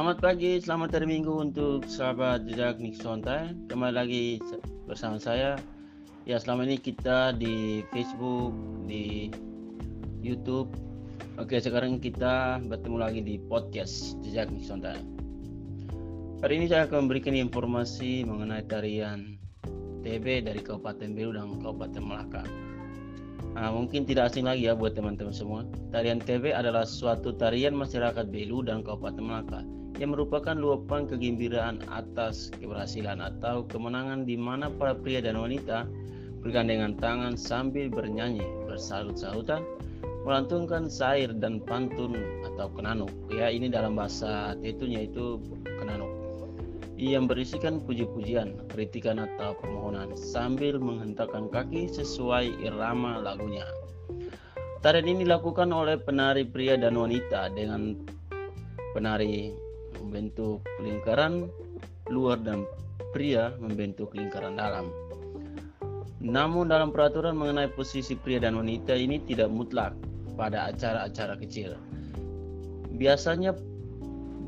Selamat pagi, selamat hari Minggu untuk sahabat jejak Nixontai. Kembali lagi bersama saya. Ya, selama ini kita di Facebook, di YouTube. Oke, sekarang kita bertemu lagi di podcast jejak Nixontai. Hari ini saya akan memberikan informasi mengenai tarian TB dari Kabupaten Belu dan Kabupaten Melaka. Nah, mungkin tidak asing lagi ya buat teman-teman semua. Tarian TB adalah suatu tarian masyarakat Belu dan Kabupaten Melaka yang merupakan luapan kegembiraan atas keberhasilan atau kemenangan di mana para pria dan wanita bergandengan tangan sambil bernyanyi, bersalut-salutan, melantungkan syair dan pantun atau kenanuk. Ya, ini dalam bahasa Tetunya itu kenanuk. Yang berisikan puji-pujian, kritikan atau permohonan sambil menghentakkan kaki sesuai irama lagunya. Tarian ini dilakukan oleh penari pria dan wanita dengan penari membentuk lingkaran luar dan pria membentuk lingkaran dalam. Namun dalam peraturan mengenai posisi pria dan wanita ini tidak mutlak pada acara-acara kecil. Biasanya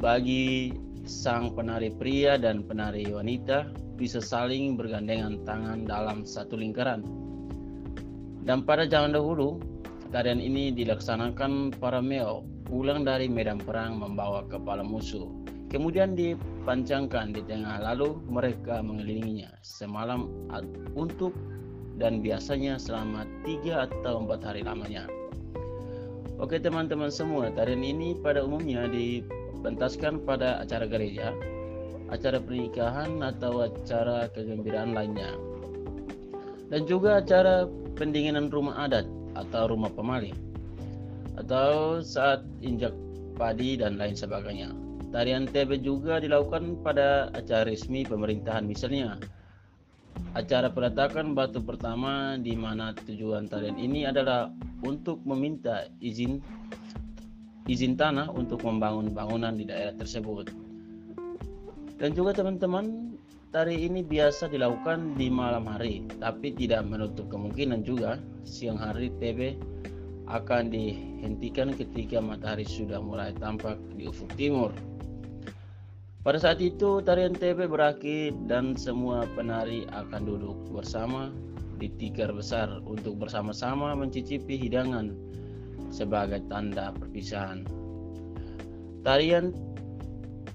bagi sang penari pria dan penari wanita bisa saling bergandengan tangan dalam satu lingkaran. Dan pada zaman dahulu, tarian ini dilaksanakan para meo pulang dari medan perang membawa kepala musuh Kemudian dipancangkan di tengah lalu mereka mengelilinginya semalam untuk dan biasanya selama tiga atau empat hari lamanya. Oke teman-teman semua, tarian ini pada umumnya dipentaskan pada acara gereja, acara pernikahan atau acara kegembiraan lainnya. Dan juga acara pendinginan rumah adat atau rumah pemali atau saat injak padi dan lain sebagainya. Tarian TB juga dilakukan pada acara resmi pemerintahan misalnya acara peletakan batu pertama di mana tujuan tarian ini adalah untuk meminta izin izin tanah untuk membangun bangunan di daerah tersebut. Dan juga teman-teman, tari ini biasa dilakukan di malam hari, tapi tidak menutup kemungkinan juga siang hari TB akan dihentikan ketika matahari sudah mulai tampak di ufuk timur. Pada saat itu tarian TB berakhir dan semua penari akan duduk bersama di tikar besar untuk bersama-sama mencicipi hidangan sebagai tanda perpisahan. Tarian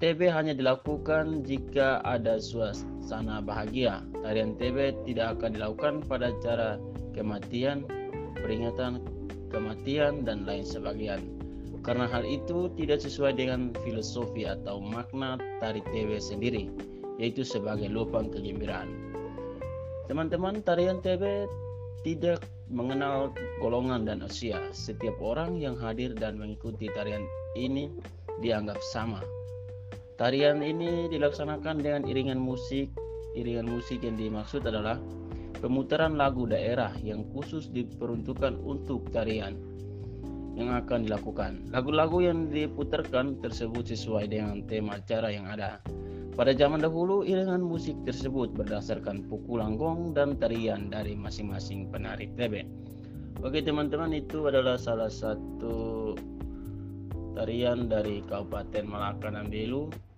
TB hanya dilakukan jika ada suasana bahagia. Tarian TB tidak akan dilakukan pada cara kematian, peringatan kematian dan lain sebagainya karena hal itu tidak sesuai dengan filosofi atau makna tari TB sendiri, yaitu sebagai lubang kegembiraan. Teman-teman, tarian TB tidak mengenal golongan dan usia. Setiap orang yang hadir dan mengikuti tarian ini dianggap sama. Tarian ini dilaksanakan dengan iringan musik. Iringan musik yang dimaksud adalah pemutaran lagu daerah yang khusus diperuntukkan untuk tarian yang akan dilakukan. Lagu-lagu yang diputarkan tersebut sesuai dengan tema acara yang ada. Pada zaman dahulu, iringan musik tersebut berdasarkan pukulan gong dan tarian dari masing-masing penari TB. Oke teman-teman, itu adalah salah satu tarian dari Kabupaten Malaka dan Belu